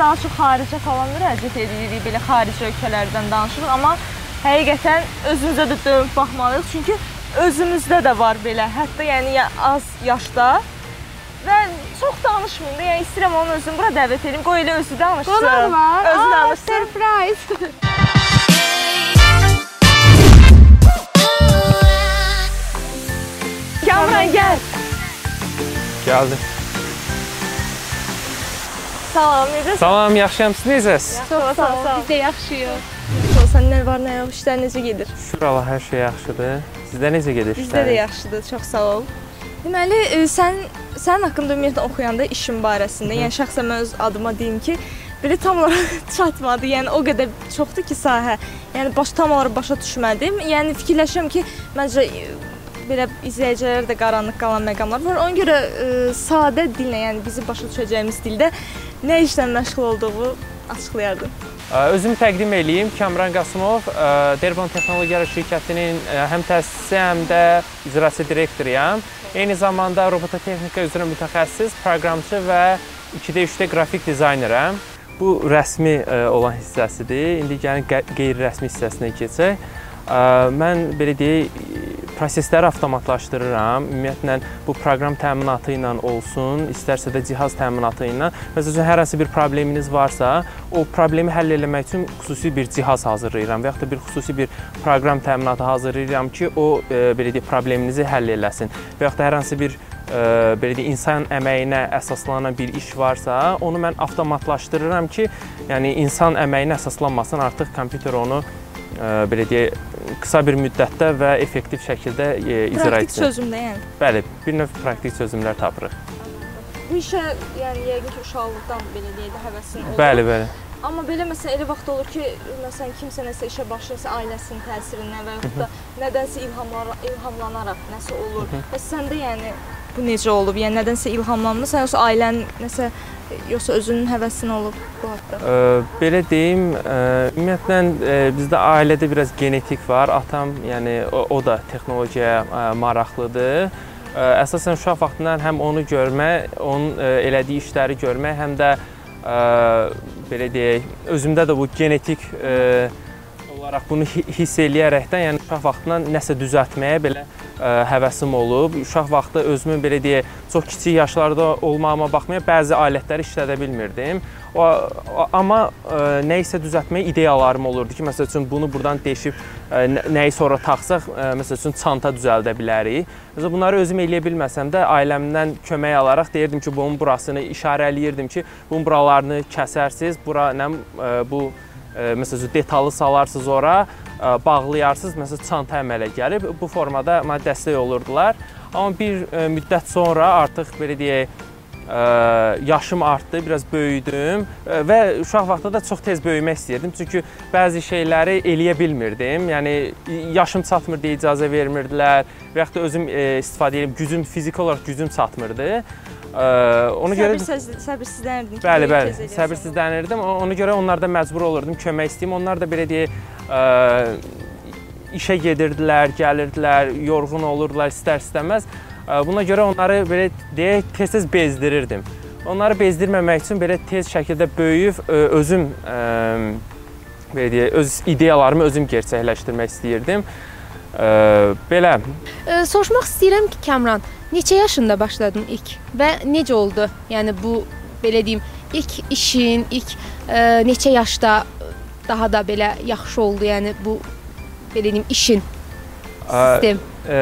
daha çox xaricə falan müraciət edirik, belə xarici ölkələrdən danışırıq, amma həqiqətən özümüzə də dönüb baxmalıyıq. Çünki özümüzdə də var belə, hətta yəni az yaşda və çox danışmayım da, yəni istəyirəm onun özünü bura dəvət edim. Qoy elə özü danışsın. Qonaq var. Özü Aa, danışsın. Surprise. Kamran gəl. Gəldim. Salam, necəsən? Salam, yaxşıyam. Siz necəsiz? Çox sağ ol. Biz də yaxşıyıq. Sən nə var, nə yox, işlər necə gedir? Şükür Allah, hər şey yaxşıdır. Sizdə necə gedir Bizdə işlər? də yaxşıdır, çox sağ ol. Deməli, e, sən sənin haqqında ümumiyyətlə oxuyanda işin barəsində, yəni şəxsən mən öz adıma deyim ki, belə tam olaraq çatmadı. Yəni o qədər çoxdur ki sahə. Yəni baş tam olaraq başa düşmədim. Yəni fikirləşirəm ki, məncə belə izləyicilərə də qaranlıq qalan məqamlar var. Ona görə ə, sadə dillə, yəni bizi başa düşəcəyimiz dildə nə işlə məşğul olduğu açıqlayardın. Ə, Özümü təqdim eləyim. Kamran Qasımov, ə, Derbon Texnologiyalar şirkətinin həm təsisçisi, həm də icraçı direktoruyam. Eyni zamanda robototexnika üzrə mütəxəssis, proqramçı və 2D 3D qrafik dizaynerəm. Bu rəsmi olan hissəsidir. İndi gəlin qeyri-rəsmi hissəsinə keçək. Mən belə deyək, prosesləri avtomatlaşdırıram. Ümumiyyətlə bu proqram təminatı ilə olsun, istərsə də cihaz təminatı ilə. Məsələn, hər hansı bir probleminiz varsa, o problemi həll etmək üçün xüsusi bir cihaz hazırlayıram və yaxud da bir xüsusi bir proqram təminatı hazırlayıram ki, o e, belə deyək probleminizi həll eləsin. Və yaxud da hər hansı bir e, belə deyək insan əməyinə əsaslanan bir iş varsa, onu mən avtomatlaşdırıram ki, yəni insan əməyinə əsaslanmasın, artıq kompüter onu belə deyək qısa bir müddətdə və effektiv şəkildə e, icra Praktik etsin. sözümdə, yəni. Bəli, bir növ praktik çözümlər tapırıq. Bu işə yəni yəqin ki, uşaqlıqdan belə deyək də həvəsin olur. Bəli, bəli. Amma belə məsələn elə vaxt olur ki, məsələn kimsə nəsə işə başlayırsa ailəsinin təsirindən və yaxud da nədənsə ilhamlar ilhamlanaraq nəsə olur. Və səndə yəni bu necə olub? Yəni nədənsə ilhamlanmısan yoxsa ailən nəsə yoxsa özünün həvəsin olub bu haqqda? Ə, belə deyim, ə, ümumiyyətlə ə, bizdə ailədə biraz genetik var. Atam, yəni o, o da texnologiyaya ə, maraqlıdır. Ə, əsasən uşaq vaxtından həm onu görmək, onun ə, elədiyi işləri görmək, həm də ə, belə deyək, özümdə də bu genetik ə, olaraq bunu hi- hiss eləyərəkdən, yəni uşaq vaxtından nəsə düzəltməyə belə həvəsim olub. Uşaq vaxtı özümü belə deyək, çox kiçik yaşlarda olmağıma baxmayaraq bəzi alətləri işlədə bilmirdim. O, amma ə, nə isə düzəltməyə ideyalarım olurdu ki, məsəl üçün bunu burdan deşib ə, nə- nəyi sonra taxsaq, ə, məsəl üçün çanta düzəldə bilərik. Məsələn bunları özüm eləyə bilməsəm də ailəmdən kömək alaraq deyirdim ki, bunun burasını işarələyirdim ki, bunun buralarını kəsərsiz, bura nə ə, bu ə, məsəl üçün detalı salarsınız ora, bağlayarsınız, məsələn çanta əmələ gəlib. Bu formada mənə dəstək olurdular. Amma bir müddət sonra artıq belə deyək, ə, yaşım artdı, biraz böyüdüm və uşaq vaxtında da çox tez böyümək istəyirdim. Çünki bəzi şeyləri eləyə bilmirdim. Yəni yaşım çatmır deyə icazə vermirdilər və yaxud da özüm ə, istifadə edirəm, gücüm fiziki olaraq gücüm çatmırdı. Ə, ona görə Səbirsiz, səbirsizlənirdin ki, Bəli, bəli. Səbirsizlənirdim. Ona görə onlarda məcbur olurdum kömək istəyim. Onlar da belə deyək, ə, işə gedirdilər, gəlirdilər, yorğun olurdular istər-istəməz. Ə, Buna görə onları belə deyək, tez-tez bezdirirdim. Onları bezdirməmək üçün belə tez şəkildə böyüyüb ə, özüm belə deyək, öz ideyalarımı özüm gerçəkləşdirmək istəyirdim. Belə soruşmaq istəyirəm ki, Kamran, neçə yaşında başladın ilk və necə oldu? Yəni bu belə deyim, ilk işin, ilk ə, neçə yaşda daha da belə yaxşı oldu, yəni bu belə deyim işin Ə, sistem. Ə,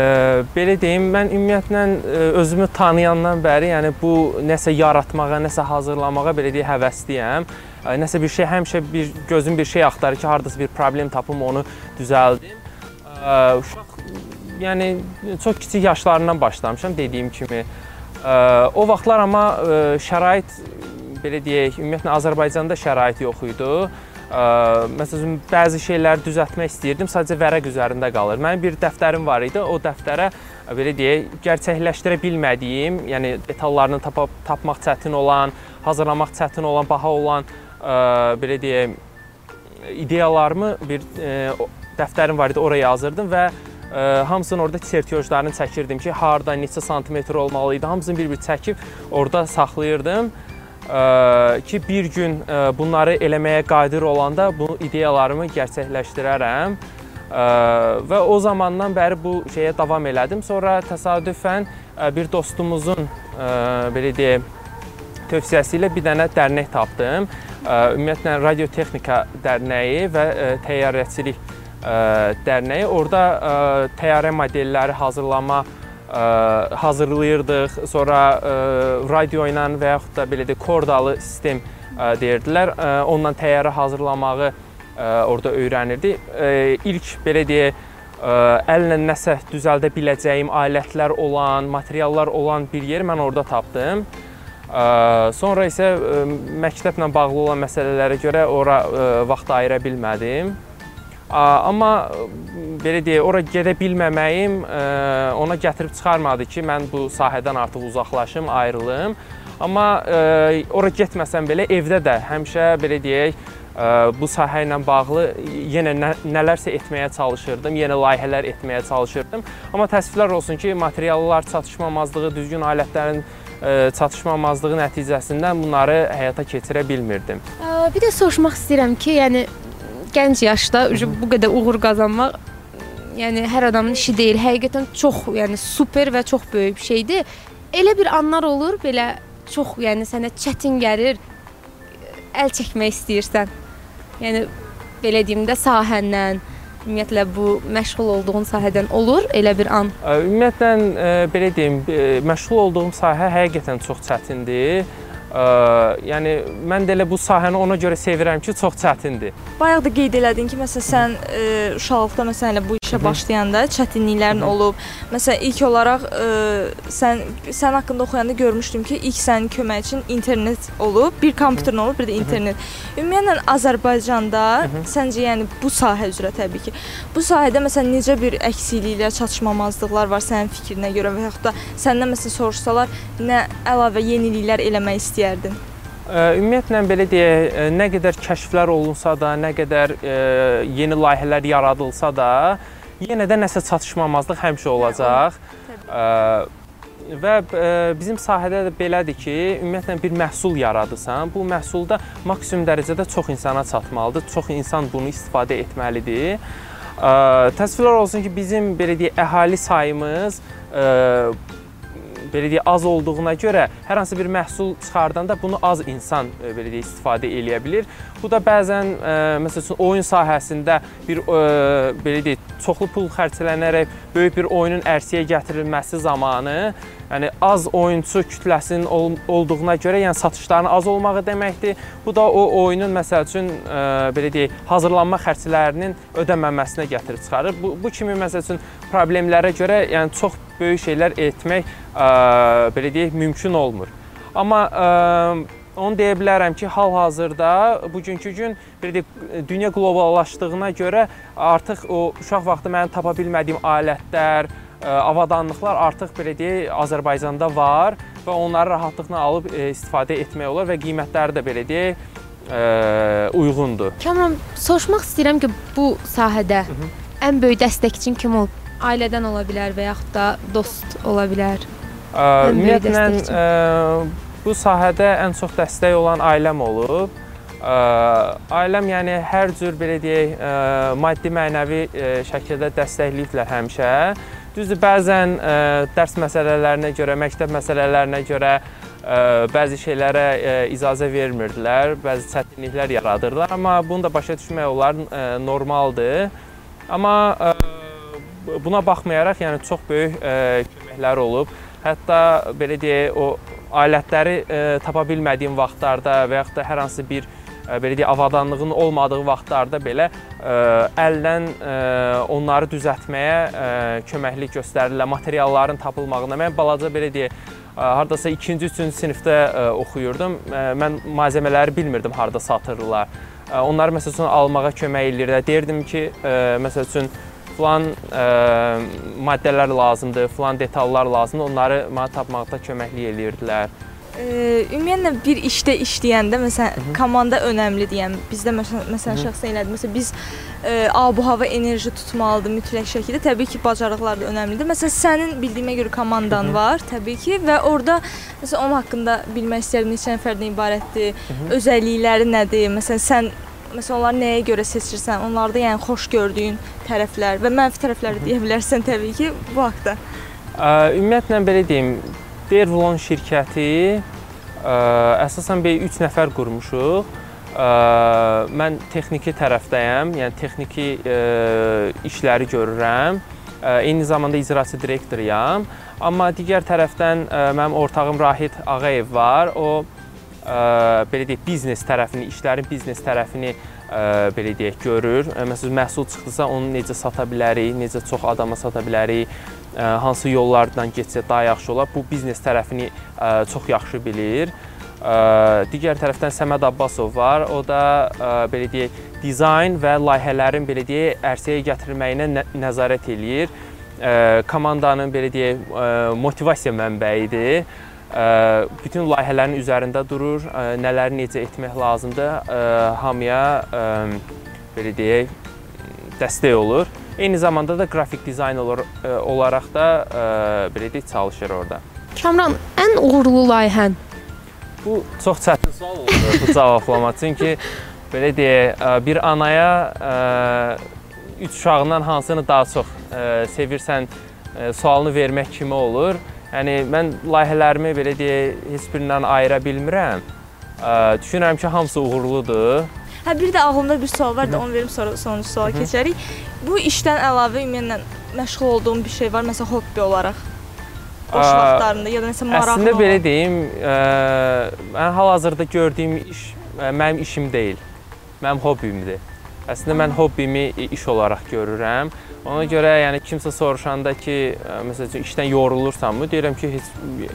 belə deyim, mən ümumiyyətlə ə, özümü tanıyandan bəri, yəni bu nəsə yaratmağa, nəsə hazırlamağa belə deyə həvəsliyəm. Ə, Nəsə bir şey həmişə bir gözüm bir şey axtarır ki, hardasa bir problem tapım, onu düzəldim. Ə, Uşaq yəni çox kiçik yaşlarından başlamışam dediyim kimi. O vaxtlar amma şərait belə deyək, ümumiyyətlə Azərbaycanda şərait yox idi. Məsələn, bəzi şeyləri düzəltmək istəyirdim, sadəcə vərəq üzərində qalır. Mənim bir dəftərim var idi. O dəftərə belə deyək, gerçəkləşdirə bilmədiyim, yəni detallarını tapa, tapmaq çətin olan, hazırlamaq çətin olan, baha olan belə deyək, ideyalarımı bir dəftərim var idi, oraya yazırdım və ə, hamısının orada sertiyojlarını çəkirdim ki, harda neçə santimetr olmalı idi. Hamısını bir-bir çəkib orada saxlayırdım. ki, bir gün ə, bunları eləməyə qadir olanda bu ideyalarımı gerçəkləşdirərəm. Və o zamandan bəri bu şeyə davam elədim. Sonra təsadüfən ə, bir dostumuzun ə, belə deyək tövsiyəsi ilə bir dənə dərnək tapdım. Ümumiyyətlə radiotexnika dərnəyi və təyyarəçilik dərnəyi. Orda təyyarə modelləri hazırlama hazırlayırdıq. Sonra radio ilə və yaxud da belə də kordalı sistem deyirdilər. Onunla təyyarə hazırlamağı orada öyrənirdik. Ə, ilk belə deyək əllə nəsə düzəldə biləcəyim alətlər olan, materiallar olan bir yer mən orada tapdım. Sonra isə məktəblə bağlı olan məsələlərə görə ora vaxt ayıra bilmədim. Amma belə deyək, ora gedə bilməməyim ona gətirib çıxarmadı ki, mən bu sahədən artıq uzaqlaşım, ayrılım. Amma ora getməsəm belə evdə də həmişə belə deyək, bu sahə ilə bağlı yenə nə, nələrsə etməyə çalışırdım, yenə layihələr etməyə çalışırdım. Amma təəssüflər olsun ki, materiallar çatışmamazlığı, düzgün alətlərin çatışmamazlığı nəticəsində bunları həyata keçirə bilmirdim. Bir də soruşmaq istəyirəm ki, yəni gənc yaşda bu qədər uğur qazanmaq yəni hər adamın işi deyil. Həqiqətən çox, yəni super və çox böyük bir şeydir. Elə bir anlar olur, belə çox, yəni sənə çətin gəlir, əl çəkmək istəyirsən. Yəni belə deyim də sahəndən, ümumiyyətlə bu məşğul olduğun sahədən olur elə bir an. Ümumiyyətlə ə, belə deyim, ə, məşğul olduğum sahə həqiqətən çox çətindir. Ə, yəni mən də elə bu sahəni ona görə sevirəm ki, çox çətindir. Bayaq da qeyd elədin ki, məsələn sən e, uşaqlıqda məsələn elə bu işə başlayanda çətinliklərin olub. Məsələn ilk olaraq e, sən sən haqqında oxuyanda görmüşdüm ki, ilk sənin köməkçin internet olub, bir kompüterin olub, bir də internet. Ümumiyyətlə Azərbaycanda səncə yəni bu sahə üzrə təbii ki, bu sahədə məsələn necə bir əksikliklər, çatışmamazlıqlar var sənin fikrinə görə və yaxud da səndən məsələn soruşsalar nə əlavə yeniliklər eləmək istəyərdin? Ümumiyyətlə belə deyək, nə qədər kəşflər olunsa da, nə qədər yeni layihələr yaradılsa da, yenə də nəsə çatışmamazlıq həmişə olacaq. Və bizim sahədə də belədir ki, ümumiyyətlə bir məhsul yaradırsan, bu məhsulda maksimum dərəcədə çox insana çatmalıdır. Çox insan bunu istifadə etməlidir. Təəssüflər olsun ki, bizim belə deyək əhali sayımız belə deyək az olduğuna görə hər hansı bir məhsul çıxardanda bunu az insan e, belə deyək istifadə eləyə bilir. Bu da bəzən ə, məsəl üçün oyun sahəsində bir ə, belə deyək çoxlu pul xərclənərək böyük bir oyunun ərsəyə gətirilməsi zamanı, yəni az oyunçu kütləsinin ol olduğuna görə, yəni satışların az olmağı deməkdir. Bu da o oyunun məsəl üçün ə, belə deyək hazırlanma xərclərinin ödənməməsinə gətirib çıxarır. Bu, bu kimi məsəl üçün problemlərə görə, yəni çox böyük şeylər etmək ə, belə deyək mümkün olmur. Amma ə, onu deyə bilərəm ki, hal-hazırda bugünkü gün belə deyək dünya qloballaşdığına görə artıq o uşaq vaxtı mənim tapa bilmədiyim alətlər, avadanlıqlar artıq belə deyək Azərbaycanda var və onları rahatlıqla alıb ə, istifadə etmək olar və qiymətləri də belə deyək ə, uyğundur. Kamran, soruşmaq istəyirəm ki, bu sahədə Hı -hı. ən böyük dəstəkçin kim olub? Ailədən ola bilər və yaxud da dost ola bilər. Ümumiyyətlə bu sahədə ən çox dəstək olan ailəm olub. Ə, ailəm yəni hər cür belə deyək, ə, maddi mənəvi ə, şəkildə dəstəkləyiblər həmişə. Düzdür, bəzən ə, dərs məsələlərinə görə, məktəb məsələlərinə görə ə, bəzi şeylərə ə, icazə vermirdilər, bəzi çətinliklər yaradırdılar, amma bunu da başa düşmək olar, ə, normaldır. Amma ə, buna baxmayaraq, yəni çox böyük ə, köməkləri olub. Hətta belə deyək, o alətləri ə, tapa bilmədiyim vaxtlarda və yaxud da hər hansı bir belə deyək, avadanlığın olmadığı vaxtlarda belə əldən onları düzəltməyə köməklik göstərirlər, materialların tapılmağına. Mən balaca belə deyək, hardasa 2-ci, 3-cü sinifdə oxuyurdum. Mən malzemələri bilmirdim harda satırlar. Onları məsəl üçün almağa kömək edirdilər. Deyirdim ki, məsəl üçün filan maddələr lazımdır, filan detallar lazımdır. Onları mənə tapmaqda köməklik eləyirdilər. Ümumiyyətlə bir işdə işləyəndə məsələn komanda önəmlidir. Yəni bizdə məsələn, şəxsən elədir. Məsələn biz ə, ab-hava enerji tutmalıdır mütləq şəkildə. Təbii ki, bacarıqlar da önəmlidir. Məsələn sənin bildiyimə görə komandan var, təbii ki, və orada məsələn onun haqqında bilmək istərdim neçə nəfərdən ibarətdir, özəllikləri nədir? Məsələn sən Məsələn, onları nəyə görə seçirsən? Onlarda yəni xoş gördüyün tərəflər və mənfi tərəfləri deyə bilərsən təbii ki, bu haqqda. Ə, ümumiyyətlə belə deyim, Dervlon şirkəti ə, əsasən belə 3 nəfər qurmuşuq. Ə, mən texniki tərəfdəyəm, yəni texniki ə, işləri görürəm. Ə, eyni zamanda icraçı direktoruyam. Amma digər tərəfdən ə, mənim ortağım Rahid Ağayev var. O ə, belə deyək, biznes tərəfini, işlərin biznes tərəfini ə, belə deyək, görür. Məsələn, məhsul çıxdısa onu necə sata bilərik, necə çox adama sata bilərik, hansı yollardan getsə daha yaxşı olar. Bu biznes tərəfini çox yaxşı bilir. Digər tərəfdən Səməd Abbasov var. O da belə deyək, dizayn və layihələrin belə deyək, ərsəyə gətirilməyinə nə nəzarət eləyir. Komandanın belə deyək, motivasiya mənbəyidir bütün layihələrin üzərində durur, nələri necə etmək lazımdır, hamıya belə deyək, dəstək olur. Eyni zamanda da qrafik dizayner olaraq da belə deyək, çalışır orada. Kamran, ən uğurlu layihən? Bu çox çətin sual oldu bu cavablamaq. Çünki belə deyək, bir anaya üç uşağından hansını daha çox sevirsən sualını vermək kimi olur. Yəni mən layihələrimi belə deyək, heç birindən ayıra bilmirəm. Ə, düşünürəm ki, hamısı uğurludur. Hə bir də ağlımda bir sual var da onu verim sonra sonuncu suala keçərik. Bu işdən əlavə ümumiyyətlə məşğul olduğun bir şey var, məsələn hobbi olaraq? Boş vaxtlarında ya da nəsə maraqlı Əslində belə olan? deyim, ə, mən hal-hazırda gördüyüm iş ə, mənim işim deyil. Mənim hobbimdir. Əslində mən hobbimi iş olaraq görürəm. Ona görə yəni kimsə soruşanda ki, ə, məsəl üçün işdən yorulursanmı? Deyirəm ki, heç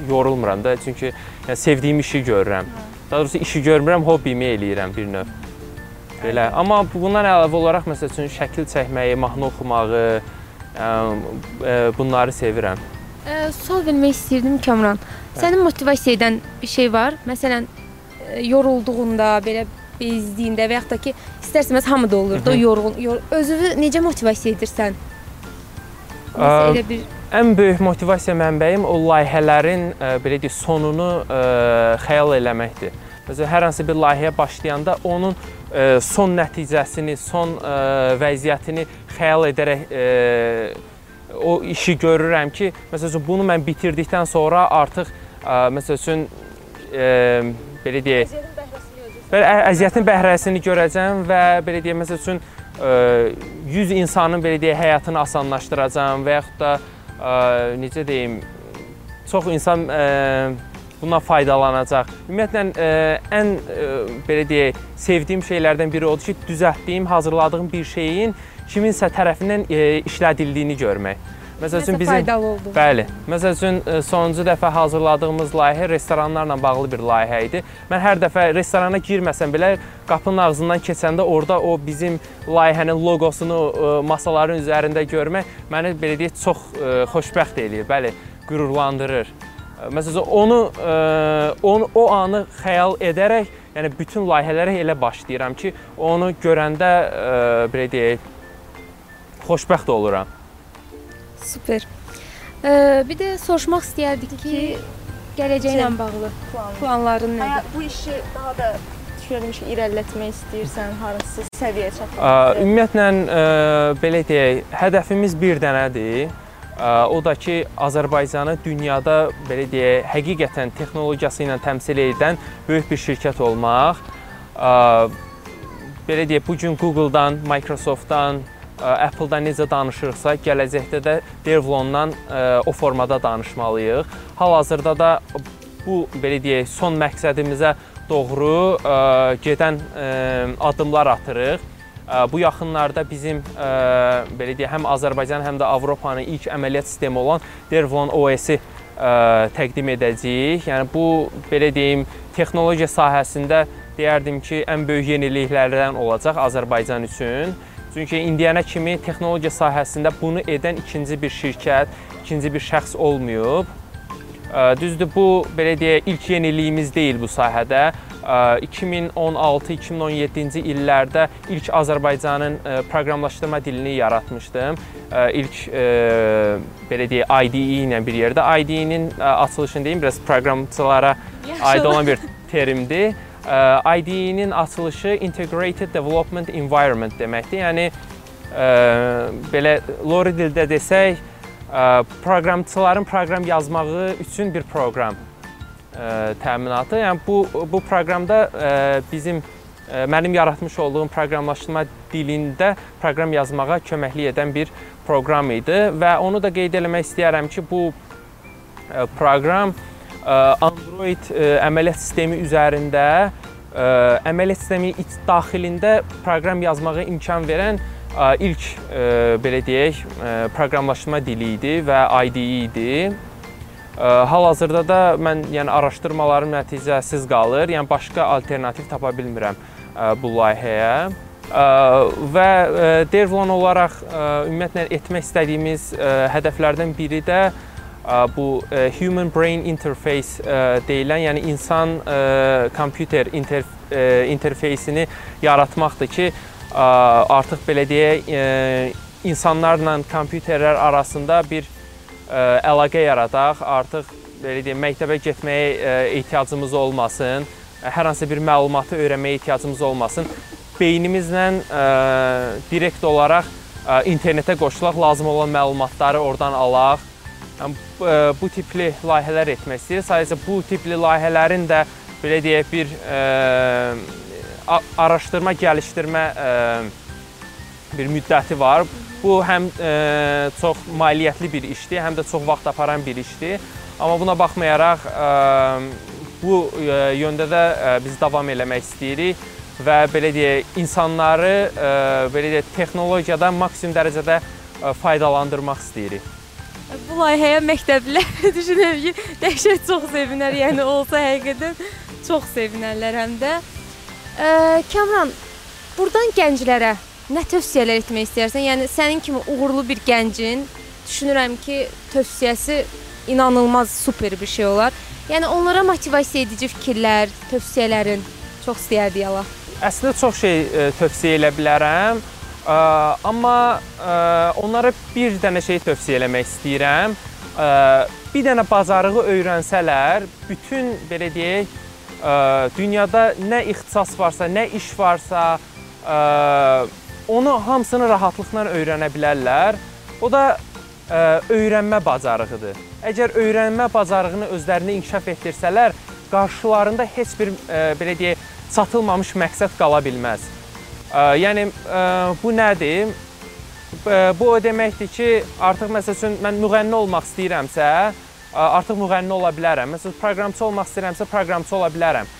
yorulmuram da, çünki yəni sevdiyim işi görürəm. Daha doğrusu işi görmürəm, hobbimi eləyirəm bir növ. Belə. Amma bundan əlavə olaraq məsəl üçün şəkil çəkməyi, mahnı oxumağı, ə, ə, bunları sevirəm. Ə, sual vermək istirdim Kamran. Səni motivasiya edən bir şey var? Məsələn, yorulduğunda, belə bezdiyində və yaxud da ki, istərsəməz hamıda olur da Hı hı. yorğun. Yor özünü necə motivasiya edirsən? Məsələn, elə bir Ən böyük motivasiya mənbəyim o layihələrin ə, belə deyək, sonunu ə, xəyal eləməkdir. Məsələn, hər hansı bir layihəyə başlayanda onun son nəticəsini, son ə, vəziyyətini xəyal edərək ə, o işi görürəm ki, məsəl üçün bunu mən bitirdikdən sonra artıq ə, məsəl üçün belə deyək, Belə əziyyətin bəhrəsini görəcəm və belə deyək, məsəl üçün ə, 100 insanın belə deyək həyatını asanlaşdıracağam və yaxud da necə deyim, çox insan bundan faydalanacaq. Ümumiyyətlə ə, ən ə, belə deyək, sevdiyim şeylərdən biri odur ki, düzəltdiyim, hazırladığım bir şeyin kiminsə tərəfindən ə, işlədildiyini görmək. Məsəl üçün bizim faydalı oldu. Bəli. Məsəl üçün e, sonuncu dəfə hazırladığımız layihə restoranlarla bağlı bir layihə idi. Mən hər dəfə restorana girməsəm belə qapının ağzından keçəndə orada o bizim layihənin loqosunu e, masaların üzərində görmək məni belə deyək çox e, xoşbəxt eləyir. Bəli, qürurlandırır. E, Məsələn onu e, onu o anı xəyal edərək, yəni bütün layihələrə elə başlayıram ki, onu görəndə e, belə deyək xoşbəxt oluram. Super. Ə, bir də soruşmaq istəyərdik ki, gələcəklə bağlı planların Hə, nədir? bu işi daha da düşünürəm ki, irəlilətmək istəyirsən, hansı səviyyəyə çatmaq? Ümumiyyətlə belə deyək, hədəfimiz bir dənədir. O da ki, Azərbaycanı dünyada belə deyək, həqiqətən texnologiyası ilə təmsil edən böyük bir şirkət olmaq. Belə deyək, bu gün Google-dan, Microsoft-dan, Apple-dan necə danışırıqsa, gələcəkdə də Devlon-dan o formada danışmalıyıq. Hal-hazırda da bu belə deyək, son məqsədimizə doğru gedən addımlar atırıq. Bu yaxınlarda bizim belə deyək, həm Azərbaycan, həm də Avropanın ilk əməliyyat sistemi olan Devlon OS-i təqdim edəcəyik. Yəni bu belə deyim, texnologiya sahəsində deyərdim ki, ən böyük yeniliklərdən olacaq Azərbaycan üçün. Çünki indiyənə kimi texnologiya sahəsində bunu edən ikinci bir şirkət, ikinci bir şəxs olmayıb. Düzdür, bu belə deyək, ilk yeniliyimiz deyil bu sahədə. Ə, 2016-2017-ci illərdə ilk Azərbaycanın ə, proqramlaşdırma dilini yaratmışdım. Ə, İlk ə, belə deyək, IDE ilə bir yerdə. IDE-nin açılışını deyim, biraz proqramçılara aid olan bir terimdir. IDE-nin açılışı Integrated Development Environment deməkdir. Yəni belə Lori dildə desək, proqramçıların proqram yazmağı üçün bir proqram təminatı. Yəni bu bu proqramda ə, bizim ə, mənim yaratmış olduğum proqramlaşdırma dilində proqram yazmağa köməklik edən bir proqram idi və onu da qeyd eləmək istəyirəm ki, bu proqram Android əməliyyat sistemi üzərində əməliyyat sistemi iç daxilində proqram yazmağa imkan verən ilk belə deyək, proqramlaşdırma dili idi və IDE idi. Hal-hazırda da mən yəni araşdırmalarım nəticəsiz qalır. Yəni başqa alternativ tapa bilmirəm bu layihəyə. Və Devlon olaraq ümumiyyətlə etmək istədiyimiz hədəflərdən biri də bu human brain interface deyilən, yəni insan kompüter interf interfeysini yaratmaqdır ki, artıq belə deyək, ə, insanlarla kompüterlər arasında bir əlaqə yaradaq. Artıq belə deyim, məktəbə getməyə ehtiyacımız olmasın. Hər hansı bir məlumatı öyrənməyə ehtiyacımız olmasın. Beynimizlə direkt olaraq internetə qoşulaq, lazım olan məlumatları oradan alaq. Bu, tipli layihələr etmək istəyirik. Sadəcə bu tipli layihələrin də belə deyək bir araşdırma, gəlişdirmə bir müddəti var. Bu həm ə, çox maliyyətli bir işdir, həm də çox vaxt aparan bir işdir. Amma buna baxmayaraq ə, bu ə, yöndə də ə, biz davam eləmək istəyirik və belə deyək, insanları ə, belə deyək, texnologiyadan maksimum dərəcədə ə, faydalandırmaq istəyirik. Bu layihəyə məktəblilər düşünürəm ki, dəhşət çox sevinər. Yəni olsa həqiqətən çox sevinərlər həm də. Ə, Kamran, burdan gənclərə nə tövsiyələr etmək istəyirsən? Yəni sənin kimi uğurlu bir gəncin düşünürəm ki, tövsiyəsi inanılmaz super bir şey olar. Yəni onlara motivasiya edici fikirlər, tövsiyələrin çox istəyərdik Allah. Əslində çox şey ə, tövsiyə edə bilərəm. Ə, amma ə, onlara bir dənə şey tövsiyə eləmək istəyirəm. Ə, bir dənə bacarığı öyrənsələr, bütün belə deyək, ə, dünyada nə ixtisas varsa, nə iş varsa, ə, onu hamısını rahatlıqla öyrənə bilərlər. O da ə, öyrənmə bacarığıdır. Əgər öyrənmə bacarığını özlərində inkişaf etdirsələr, qarşılarında heç bir ə, belə deyək, çatılmamış məqsəd qala bilməz. Ə, yəni ə, bu nədir? Bu o deməkdir ki, artıq məsəl üçün mən müğənni olmaq istəyirəmsə, artıq müğənni ola bilərəm. Məsələn, proqramçı olmaq istəyirəmsə, proqramçı ola bilərəm.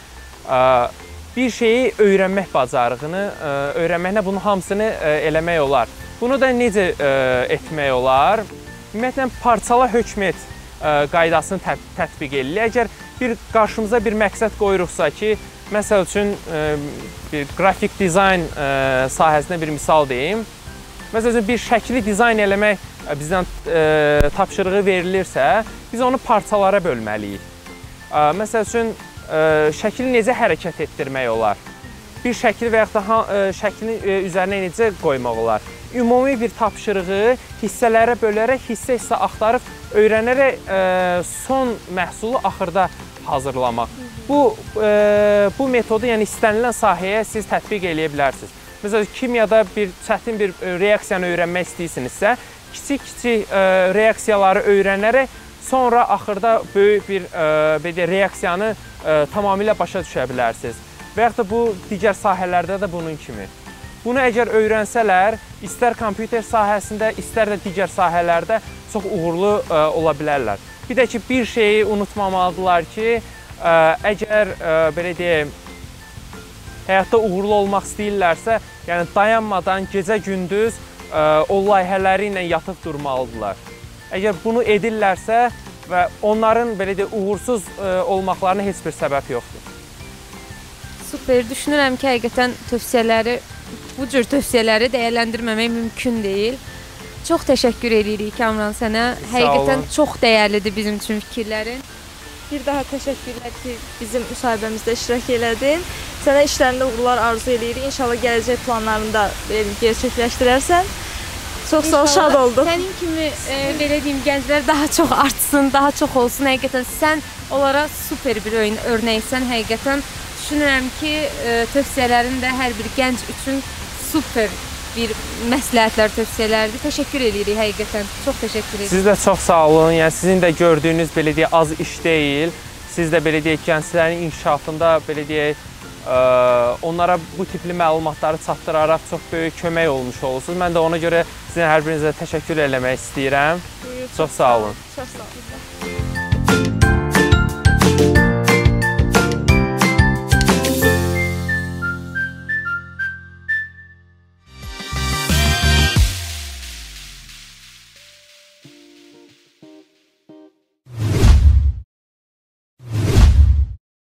Bir şeyi öyrənmək bacarığını, öyrənməklə bunun hamısını eləmək olar. Bunu da necə etmək olar? Ümumiyyətlə parçala hökm et qaydasını tətbiq edilir. Əgər bir qarşımıza bir məqsəd qoyuruqsa ki, məsəl üçün bir qrafik dizayn sahəsində bir misal deyim. Məsələn, bir şəkli dizayn eləmək bizdən e, tapşırığı verilirsə, biz onu parçalara bölməliyik. E, məsəl üçün e, şəkli necə hərəkət etdirmək olar? Bir şəkli və yaxud da e, şəklin e, üzərinə necə qoymaq olar? Ümumi bir tapşırığı hissələrə bölərək, hissə-hissə axtarıb öyrənərək son məhsulu axırda hazırlamaq. Bu bu metodu yəni istənilən sahəyə siz tətbiq eləyə bilərsiniz. Məsələn, kimyada bir çətin bir reaksiyanı öyrənmək istəyirsinizsə, kiçik-kiçik reaksiyaları öyrənərək sonra axırda böyük bir belə reaksiyanı tamamilə başa düşə bilərsiniz. Və yaxud da bu digər sahələrdə də bunun kimi. Bunu əgər öyrənsələr, istər kompüter sahəsində, istər də digər sahələrdə çox uğurlu ola bilərlər. Bir də ki, bir şeyi unutmamalıdırlar ki, əgər belə deyim, həyatda uğurlu olmaq istəyirlərsə, yəni dayanmadan gecə-gündüz e, o layihələri ilə yatıb durmalıdırlar. Əgər bunu edirlərsə və onların belə də uğursuz e, olmaqlarına heç bir səbəb yoxdur. Super. Düşünürəm ki, həqiqətən tövsiyələri bu cür tövsiyələri dəyərləndirməmək mümkün deyil. Çox təşəkkür edirik Kamran sənə. Həqiqətən çox dəyərlidir bizim üçün fikirlərin. Bir daha təşəkkürlər ki, bizim müsahibəmizdə iştirak elədin. Sənə işlərində uğurlar arzu eləyirik. İnşallah gələcək planlarını da gerçəkləşdirərsən. Çox sağ ol, şad oldum. Sənin kimi e, belə deyim gənclər daha çox artsın, daha çox olsun. Həqiqətən sən onlara super bir oyun örnəksən. Həqiqətən düşünürəm ki, e, tövsiyələrin də hər bir gənc üçün super bir məsləhətlər, tövsiyələrdir. Təşəkkür edirik həqiqətən. Çox təşəkkür edirik. Siz də çox sağ olun. Yəni sizin də gördüyünüz belə deyək az iş deyil. Siz də belə deyək gənclərin inkişafında belə deyək onlara bu tipli məlumatları çatdıraraq çox böyük kömək olmuş olursunuz. Mən də ona görə sizin hər birinizə təşəkkür eləmək istəyirəm. Buyur, Çox sağ olun. Çox sağ olun.